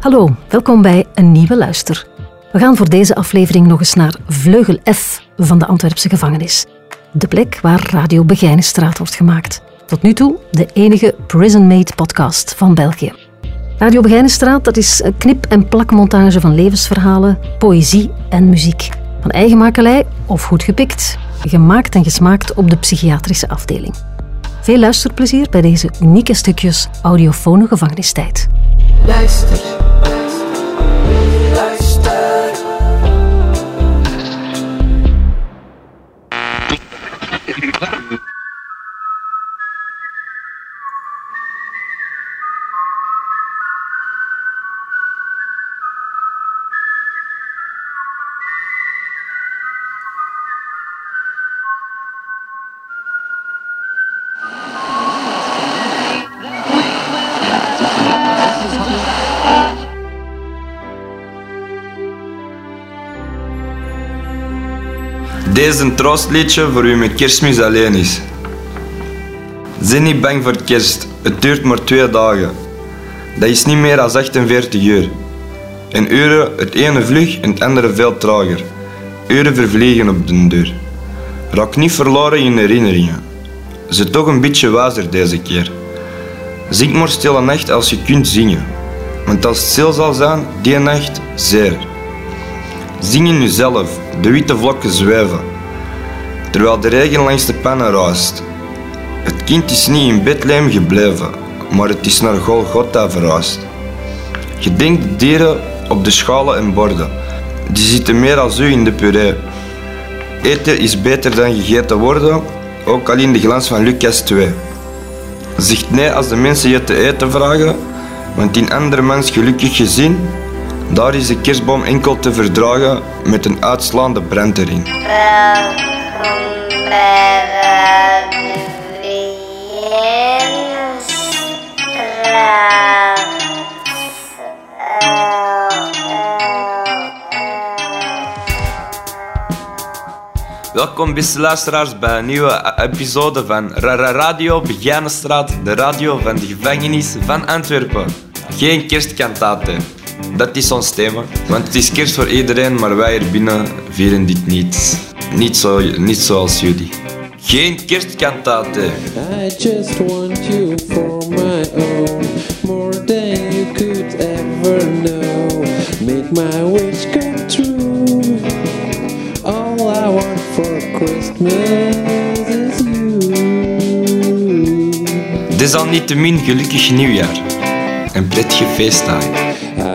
Hallo, welkom bij een nieuwe luister. We gaan voor deze aflevering nog eens naar Vleugel F van de Antwerpse gevangenis. De plek waar Radio Begijnenstraat wordt gemaakt. Tot nu toe de enige prison-made podcast van België. Radio Begijnenstraat dat is een knip- en plakmontage van levensverhalen, poëzie en muziek. Van eigen makelij of goed gepikt, gemaakt en gesmaakt op de psychiatrische afdeling. Veel luisterplezier bij deze unieke stukjes audiofone gevangenistijd. Luister. Is een troostliedje voor wie met kerstmis alleen is. Zijn niet bang voor kerst, het duurt maar twee dagen. Dat is niet meer dan 48 uur. In uren het ene vlug en het andere veel trager. Uren vervliegen op de deur. Raak niet verloren in herinneringen. Ze toch een beetje wijzer deze keer. Zing maar stille nacht als je kunt zingen. Want als het stil zal zijn, die nacht, zeer. Zing in jezelf, de witte vlokken zweven, terwijl de regen langs de pannen raast. Het kind is niet in Bethlehem gebleven, maar het is naar Golgotha verhuisd. Gedenk de dieren op de schalen en borden, die zitten meer als u in de puree. Eten is beter dan gegeten worden, ook al in de glans van Lucas 2. Zegt nee als de mensen je te eten vragen, want in andermans gelukkig gezin daar is de kerstboom enkel te verdragen met een uitslaande brand erin. Welkom beste luisteraars bij een nieuwe episode van Rara Radio Begijnenstraat, de radio van de gevangenis van Antwerpen. Geen kerstkantate. Dat is ons thema. Want het is kerst voor iedereen, maar wij hier binnen vieren dit niet. Niet, zo, niet zoals jullie. Geen kerstkantate. I just want you for my own, more than you could ever know. Make my wish come true. All I want for Christmas is you. Desalniettemin gelukkig nieuwjaar. En prettige feestdagen.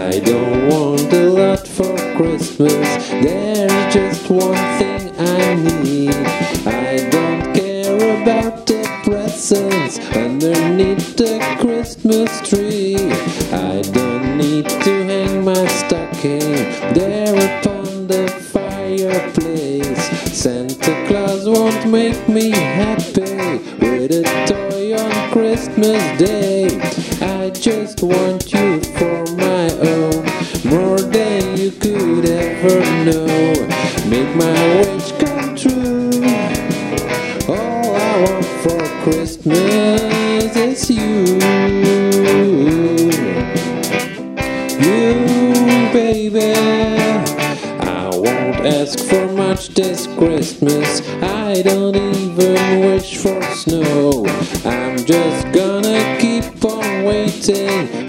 I don't want a lot for Christmas. There's just one thing I need. I don't care about the presents underneath the Christmas tree. I don't need to hang my stocking there upon the fireplace. Santa Claus won't make me happy with a toy on Christmas Day.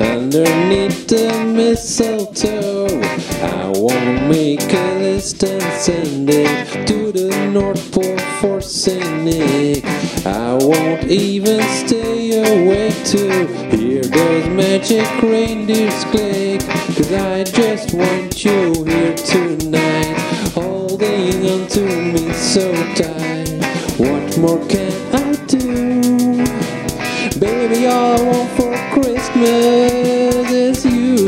Underneath the mistletoe. I won't make a list and send it to the North Pole for Nick. I won't even stay awake to hear those magic reindeers click. Cause I just want you here tonight, holding on to me so tight. What more can I do? Baby, all I want Christmas you.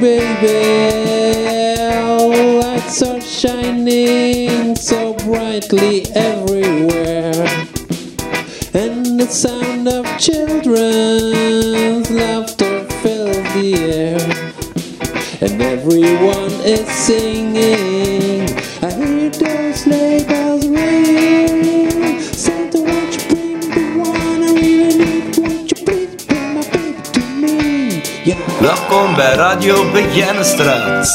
Baby, lights are shining so brightly everywhere. And the sound of children's laughter fills the air. And everyone is singing. Welkom bij Radio Begijnenstraat.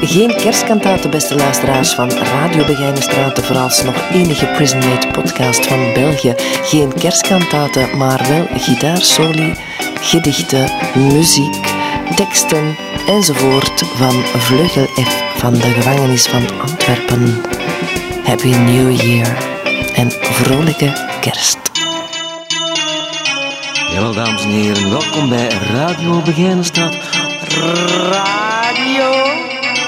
Geen kerstkantaten, beste luisteraars van Radio Begijnenstraat, de vooralsnog enige Prisonmate podcast van België. Geen kerstkantaten, maar wel gitaarsoli, gedichten, muziek, teksten enzovoort van Vleugel F van de gevangenis van Antwerpen. Happy New Year en vrolijke kerst. Jawel, dames en heren, welkom bij Radio Begijnenstraat. Radio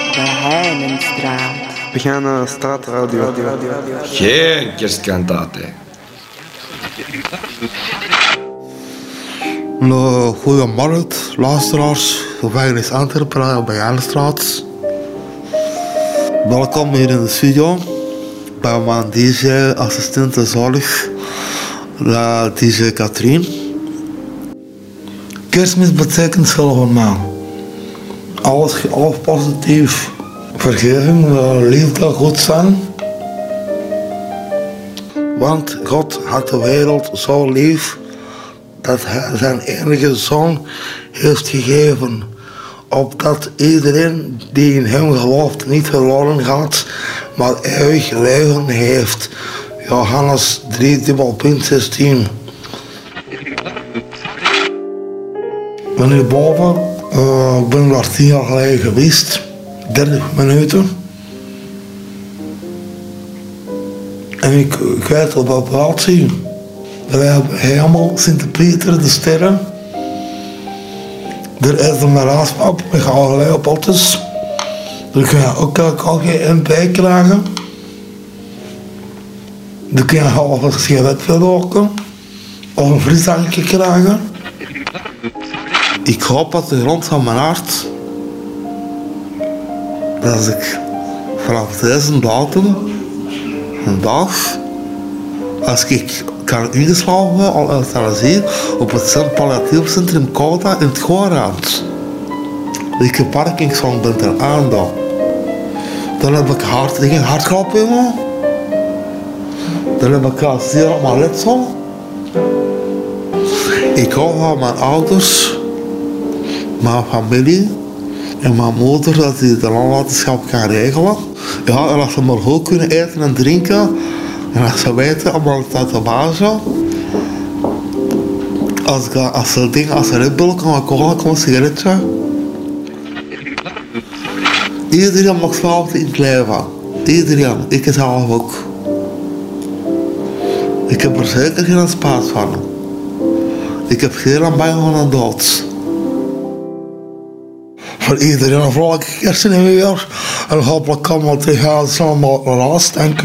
Begijnenstraat. We gaan naar Straatradio. Geen kerstkantaten. Nou, goedemorgen, luisteraars. Gevangenis Antwerpen, op Bejaardenstraat. Welkom hier in de studio. Bij mijn DJ-assistent zorg, DJ Katrien. Kerstmis betekent mij. Alles, alles positief. Vergeving, liefde, goed zijn. Want God had de wereld zo lief dat hij zijn enige zoon heeft gegeven. Opdat iedereen die in hem gelooft niet verloren gaat, maar eeuwig leven heeft. Johannes 3, dubbel punt 16. Hier boven, eh, ik ben daar tien jaar geleden geweest, 30 minuten. En ik, ik weet laat zien. We hebben helemaal Sint-Pieter, de sterren. Er is een raadspap met allerlei potten. Daar kun je ook elk een bij krijgen. Dan kun je half een sigaret roken. Of een frisdrankje krijgen. Ik hoop dat de grond van mijn hart... Dat als ik vanaf deze datum... Dag... Als ik kan ingeslagen al euthanasie op het Palliatief Centrum Kouda in het Goorland. Ik heb Parkinson ben er aan dan. Dan heb ik geen hartklop in me. Dan heb ik al zeer op mijn letsel. Ik hou van mijn ouders, mijn familie en mijn moeder dat die de nalatenschap kan regelen. Ja, en als ze maar goed kunnen eten en drinken, en als ze weten, het uit de bazen. Als, ik, als ze dingen als een Red kan cola, kan een sigaretje. Iedereen mag fouten in het leven. Iedereen. Ik zelf ook. Ik heb er zeker geen spaat van. Ik heb geen bang van een dood. Voor iedereen een vrolijke kerst in weer. En hopelijk kan we tegen het allemaal relaas. Dank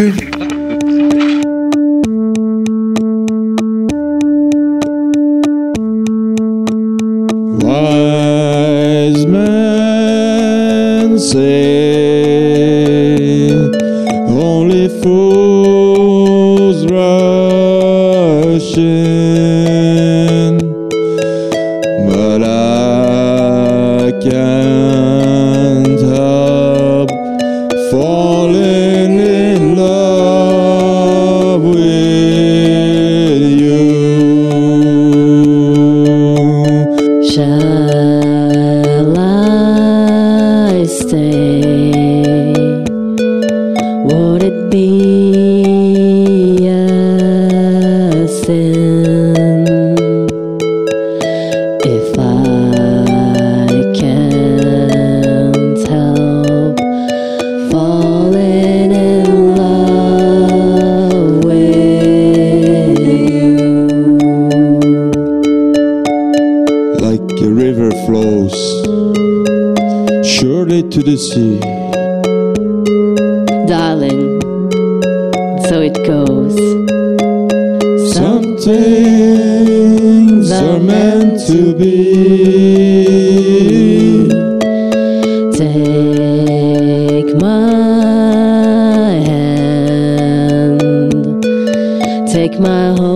my whole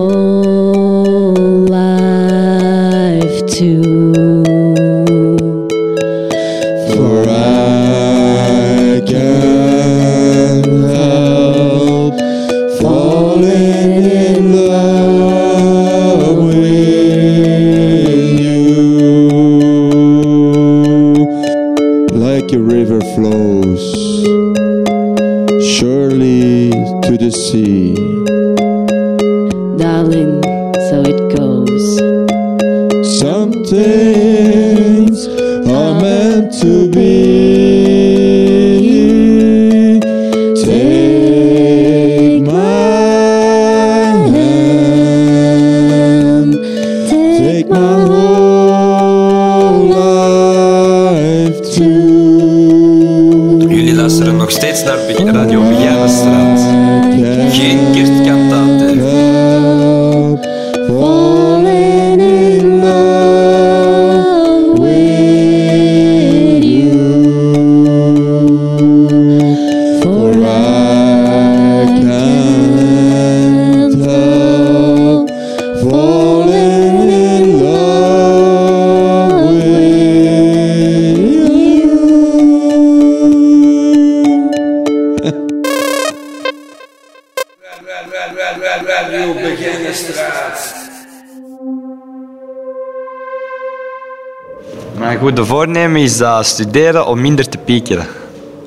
Mijn goede voornemen is uh, studeren om minder te piekeren.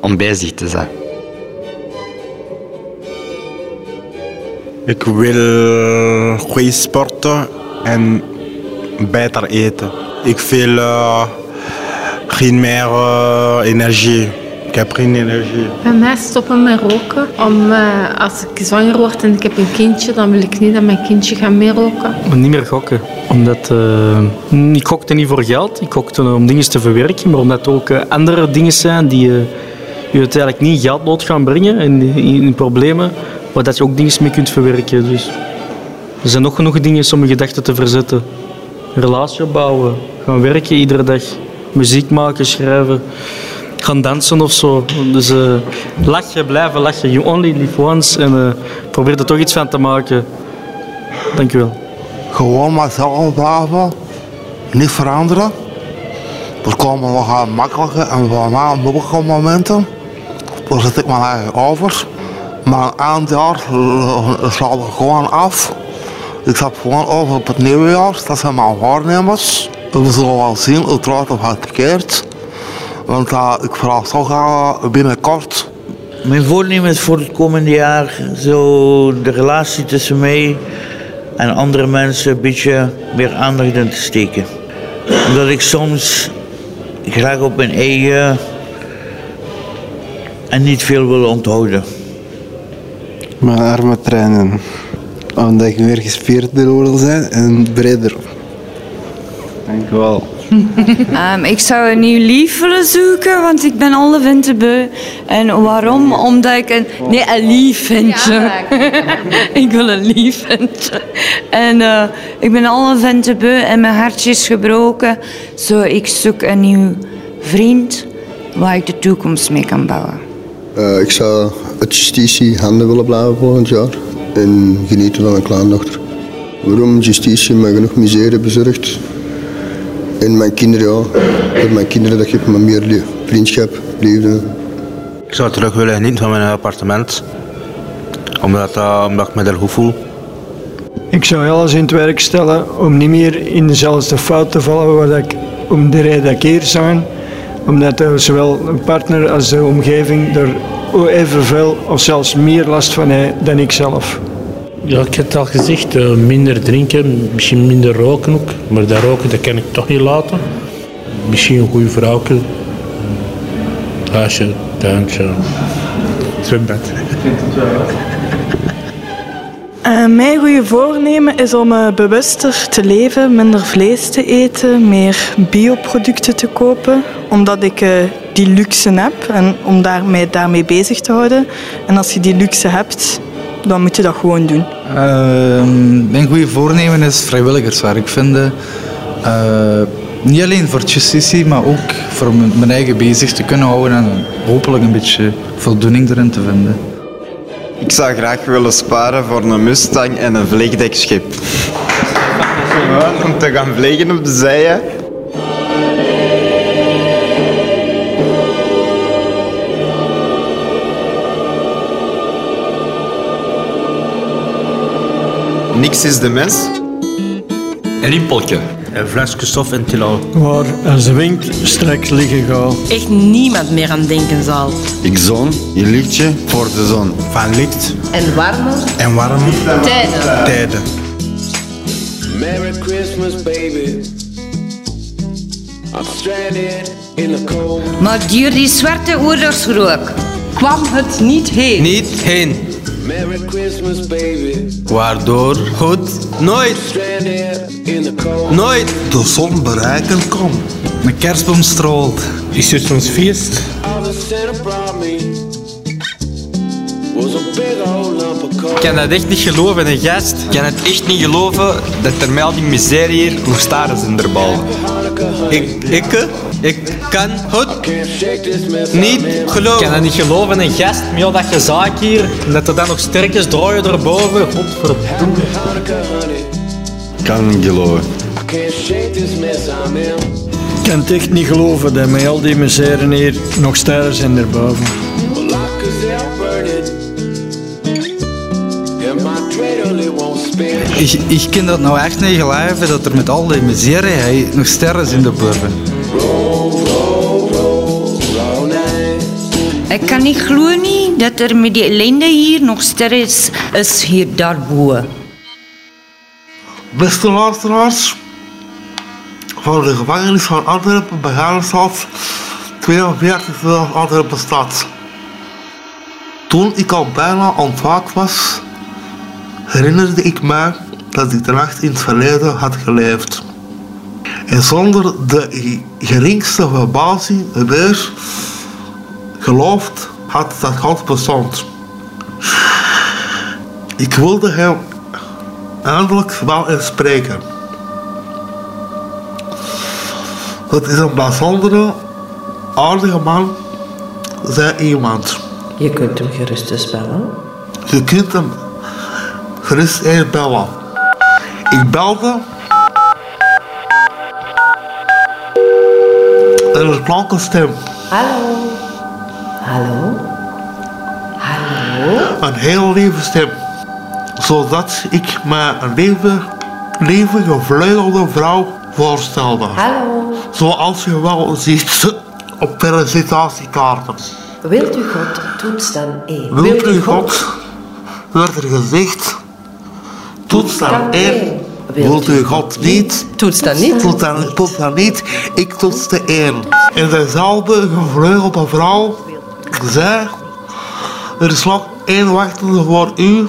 Om bezig te zijn. Ik wil goed sporten en beter eten. Ik wil eh, geen meer eh, energie. Ik heb geen energie. Bij mij stoppen met roken. Om, eh, als ik zwanger word en ik heb een kindje, dan wil ik niet dat mijn kindje gaat meer roken. Niet meer gokken. Omdat, eh, ik gokte niet voor geld, ik gokte om dingen te verwerken, maar omdat er ook eh, andere dingen zijn die je uiteindelijk niet geldnood gaan brengen en in, in problemen, maar dat je ook dingen mee kunt verwerken. Dus er zijn nog genoeg dingen om je gedachten te verzetten. Een relatie opbouwen, gaan werken iedere dag, muziek maken, schrijven, gaan dansen of zo. Dus eh lachen, blijven lachen. You only live once en eh, probeer er toch iets van te maken. Dank wel. Gewoon mezelf blijven. Niet veranderen. Er komen wel makkelijke en wel maar moeilijke momenten. Daar zit ik me eigen over. Maar een jaar slaat het gewoon af. Ik heb gewoon over op het nieuwe jaar. Dat zijn mijn waarnemers. We zullen wel zien het of het verkeerd. Want ik vraag toch uh, binnenkort Mijn voornemen is voor het komende jaar zo de relatie tussen mij en andere mensen een beetje meer aandacht in te steken. Omdat ik soms graag op mijn eigen en niet veel wil onthouden. Mijn armen trainen. Omdat ik meer gespierder wil zijn en breder. Dank u wel. Ehm, ik zou een nieuw lief willen zoeken, want ik ben alle winter beu. En waarom? Omdat ik een... Nee, een lief ventje. ik wil een lief ventje. En eh, ik ben alle winter beu en mijn hartje is gebroken. Zo, ik zoek een nieuw vriend waar ik de toekomst mee kan bouwen. Eh, ik zou het justitie handen willen blijven volgend jaar en genieten van een kleindochter. Waarom justitie me genoeg miserie bezorgt en mijn kinderen, ja, dat mijn kinderen dat geeft me meer lie- vriendschap, liefde. Ik zou terug willen genieten van mijn appartement. Omdat, eh, omdat ik me daar goed voel. Ik zou alles in het werk stellen om niet meer in dezelfde fout te vallen waar ik om de reden dat ik hier zijn. Omdat er zowel een partner als de omgeving er evenveel of zelfs meer last van heeft dan ik zelf. Ja, ik heb het al gezegd, eh, minder drinken, misschien minder roken ook. Maar dat roken dat kan ik toch niet laten. Misschien een goede vrouwke. Huisje, tuintje, zwembad. Eh, mijn goede voornemen is om eh, bewuster te leven, minder vlees te eten, meer bioproducten te kopen, omdat ik eh, die luxe heb en om daar, mij daarmee bezig te houden. En als je die luxe hebt, dan moet je dat gewoon doen. Ehm, mijn goede voornemen is vrijwilligerswerk vinden. Eh, niet alleen voor justitie, maar ook voor mijn eigen bezig te kunnen houden en hopelijk een beetje voldoening erin te vinden. Ik zou graag willen sparen voor een Mustang en een vliegdekschip. Om te gaan vliegen op de zeeën. Niks is de mens. Elie Polke. En flesje stof en tilo. Waar als de wind straks liggen gaat. Echt niemand meer aan denken zal. Ik zon, je lichtje voor de zon. Van licht En warmer en warme tijden. tijden. Merry Christmas, baby. I'm stranded in the cold. Maar door die zwarte oorlogsrook kwam het niet heen. Niet heen. Merry Christmas, baby. Waardoor goed nooit, in nooit de zon bereiken kan. Een kerstboom strolt. Is het ons feest? Ik kan dat echt niet geloven, een gast. Ik kan het echt niet geloven dat er met al die miserie hier nog staren zijn erboven. Ik, ik, ik kan het niet Ik kan geloven. dat niet geloven, een gast. Met al dat gezaak hier. En dat er dan nog sterkjes draaien erboven. Godverdomme. Ik kan niet geloven. Ik kan het echt niet geloven dat met al die miseren hier nog sterren zijn erboven. Ik, ik kan dat nou echt niet geloven dat er met al die miserie hey, nog sterren zijn de Ik kan niet geloven dat er met die ellende hier nog is, is hier daarboven. Beste luisteraars, van de gevangenis van Antwerpen, Begaanstad, 42 Antwerpen stad. Toen ik al bijna ontwaakt was, herinnerde ik mij dat ik de nacht in het verleden had geleefd. En zonder de geringste verbazing weer geloofd had dat God bestond. Ik wilde hem eindelijk wel eens spreken. Het is een bijzondere, aardige man, zei iemand. Je kunt hem gerust eens bellen. Je kunt hem gerust eens bellen. Ik belde. En er klonk een stem. Hallo. Hallo. Hallo. Een heel lieve stem. Zodat ik me een lieve, lieve gevleugelde vrouw voorstelde. Hallo. Zoals je wel ziet op felicitatiekaarten. Wilt u God, toets dan één. Wilt u God, werd er gezegd, toets dan één. Wilt u God niet, Toets dan niet. toets dan, toets dan niet, ik toetste één. En dezelfde gevleugelde vrouw zei, er is nog één wachtende voor u.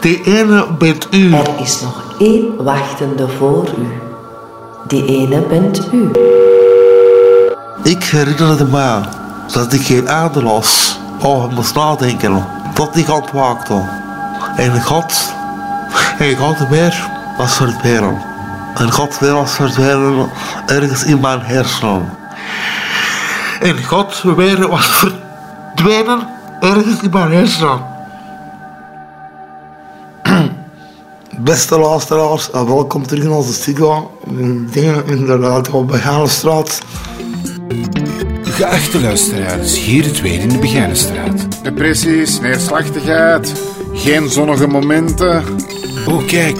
Die ene bent u. Er is nog één wachtende voor u. Die ene bent u. Ik herinnerde me dat ik geen adem was. Oh, moest nadenken. Tot ik ontwaakte. En God, en God weer was verdwenen. En God weer was verdwenen ergens in mijn hersenen. En God weer was verdwenen ergens in. Beste luisteraars, en welkom terug in onze studio. We dingen inderdaad op Begaanstraat. Geachte luisteraars, hier het weer in de Begijnenstraat. Depressies, neerslachtigheid, geen zonnige momenten. Oh, kijk.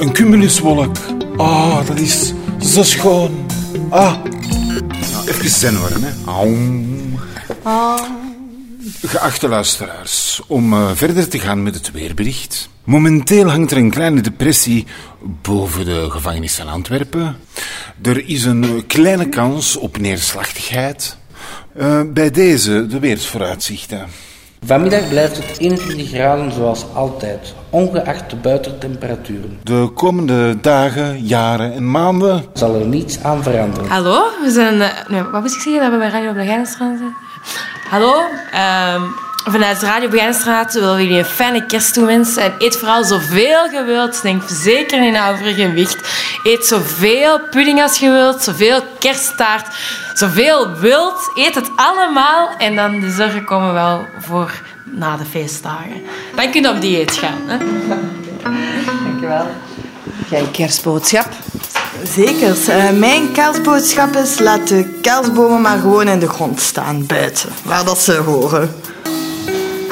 Een cumuluswolk. Ah, dat is zo schoon. Ah. Even zen worden, hè. Geachte luisteraars, om eh, verder te gaan met het weerbericht. Momenteel hangt er een kleine depressie boven de gevangenis van Antwerpen. Er is een eh, kleine kans op neerslachtigheid. Eh, bij deze de weersvooruitzichten. Vanmiddag blijft het 21 graden zoals altijd, ongeacht de buitentemperaturen. De komende dagen, jaren en maanden zal er niets aan veranderen. Hallo, we zijn... eh, nee, wat moest ik zeggen dat we bij Radio Begijnenstraat zijn? Hallo, ehm, vanuit Radio Begijnenstraat willen we jullie een fijne kerst toewensen. En eet vooral zoveel je wilt. Denk zeker in overgewicht. Eet zoveel pudding als je wilt, zoveel kersttaart, zoveel wilt. Eet het allemaal en dan de zorgen komen wel voor na de feestdagen. Dan kun je op dieet gaan. Hè? Dankjewel. Jij kerstboodschap? Zeker. Eh, mijn kerstboodschap is: laat de kerstbomen maar gewoon in de grond staan, buiten, waar dat ze horen.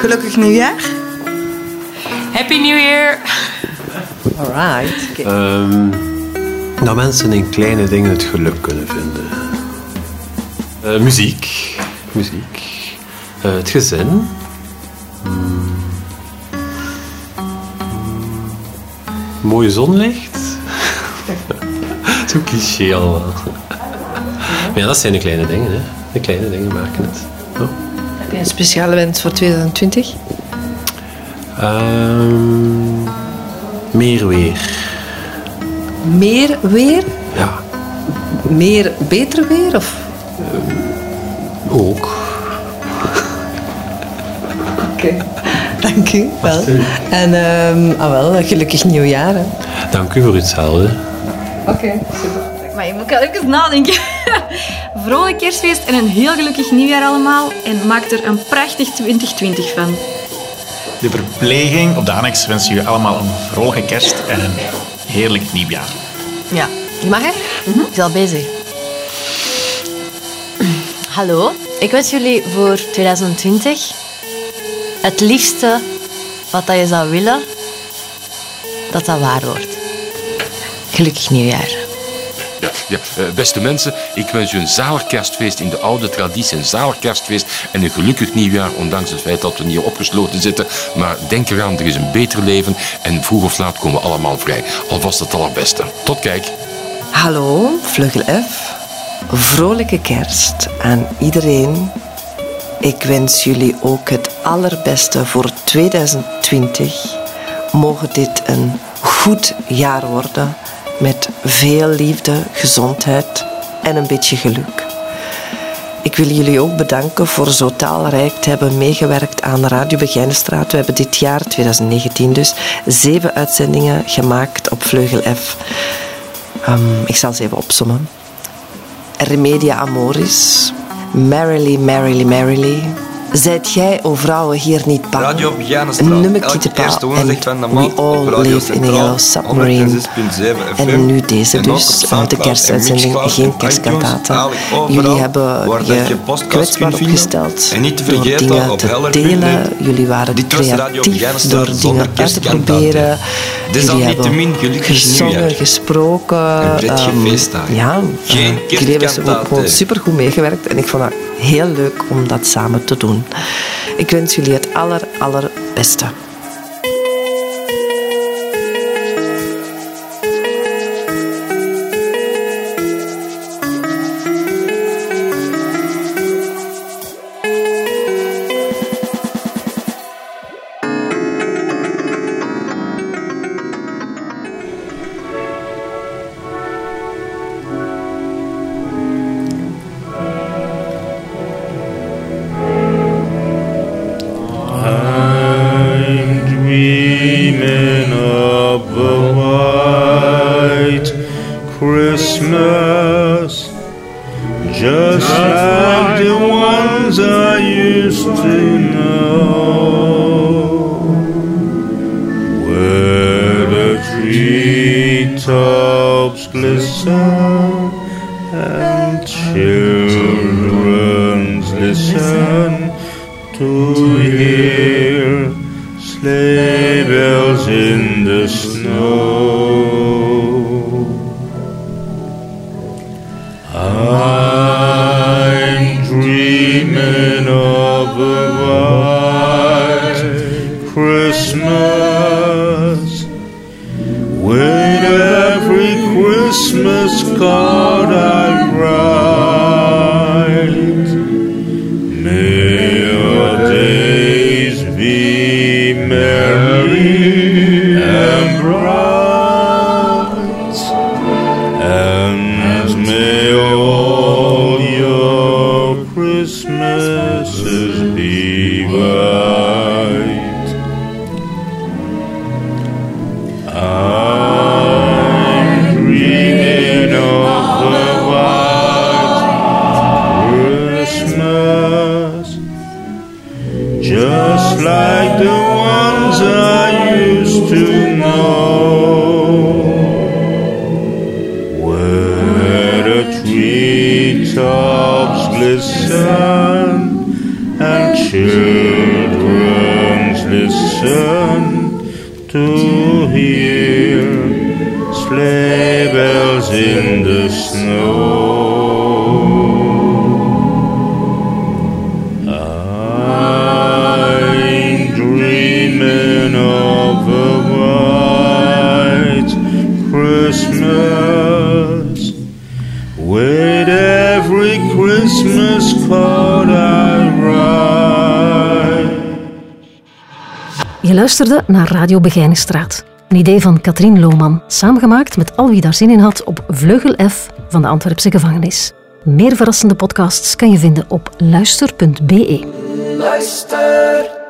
Gelukkig nieuwjaar. Happy New Year! Alright. Ehm, dat mensen in kleine dingen het geluk kunnen vinden. Eh, muziek. Muziek. Eh, het gezin. Hmm. Mooie zonlicht. Zo cliché allemaal. Maar ja, dat zijn de kleine dingen. Hè. De kleine dingen maken het. Ja. Heb je een speciale wens voor 2020? Ehm, meer weer. Meer weer? Ja. Meer beter weer? Of? Ook. Oké, dank u wel. En ehm, ah wel, gelukkig nieuwjaar. Hè. Dank u voor hetzelfde. Oké, super. Maar je moet even nadenken. Vrolijk kerstfeest en een heel gelukkig nieuwjaar allemaal. En maak er een prachtig 2020 van. De verpleging op de annex wens je allemaal een vrolijke kerst en een heerlijk nieuwjaar. Ja, je mag hè? Je is al bezig. Hallo, ik wens jullie voor 2020 het liefste wat dat je zou willen, dat dat waar wordt. Gelukkig nieuwjaar. Ja, eh, beste mensen, ik wens u een zalig kerstfeest in de oude traditie. Een zalig kerstfeest en een gelukkig nieuwjaar, ondanks het feit dat we hier opgesloten zitten. Maar denk eraan, er is een beter leven en vroeg of laat komen we allemaal vrij. Alvast het allerbeste. Tot kijk. Hallo, Vleugel F. Vrolijke kerst aan iedereen. Ik wens jullie ook het allerbeste voor 2020. Mogen dit een goed jaar worden met veel liefde, gezondheid en een beetje geluk. Ik wil jullie ook bedanken voor zo talrijk te hebben meegewerkt aan Radio Begijnenstraat. We hebben dit jaar, 2019 dus, zeven uitzendingen gemaakt op Vleugel F. Ehm, ik zal ze even opsommen. Remedia Amoris, Merrily, Merrily, Merrily. Zijt jij, o vrouwen, hier niet bang? Radio nummer Kittepa eerste en de We All Live in a Yellow Submarine. 106.7 FM. En nu deze dus, eh, de kerstuitzending, geen kerstkantaten. Jullie hebben dat je kwetsbaar opgesteld En niet te door vergeten dingen op te delen. Jullie waren creatief door dingen uit te proberen. Jullie hebben gezongen, gesproken. Feestdagen. Ja, eh, jullie hebben kerstkantaten. gewoon supergoed meegewerkt. En ik vond het heel leuk om dat samen te doen. Ik wens jullie het aller, allerbeste. Just like the ones I used to know, where the treetops glisten and children listen to hear sleigh bells in the snow. Of white Christmas with every Christmas card I write. May your days be merry and bright, to hear sleigh bells in the snow. Luisterde naar Radio Begijnenstraat. Een idee van Katrien Lohman, samengemaakt met al wie daar zin in had op Vleugel F van de Antwerpse gevangenis. Meer verrassende podcasts kan je vinden op luister.be. Luister.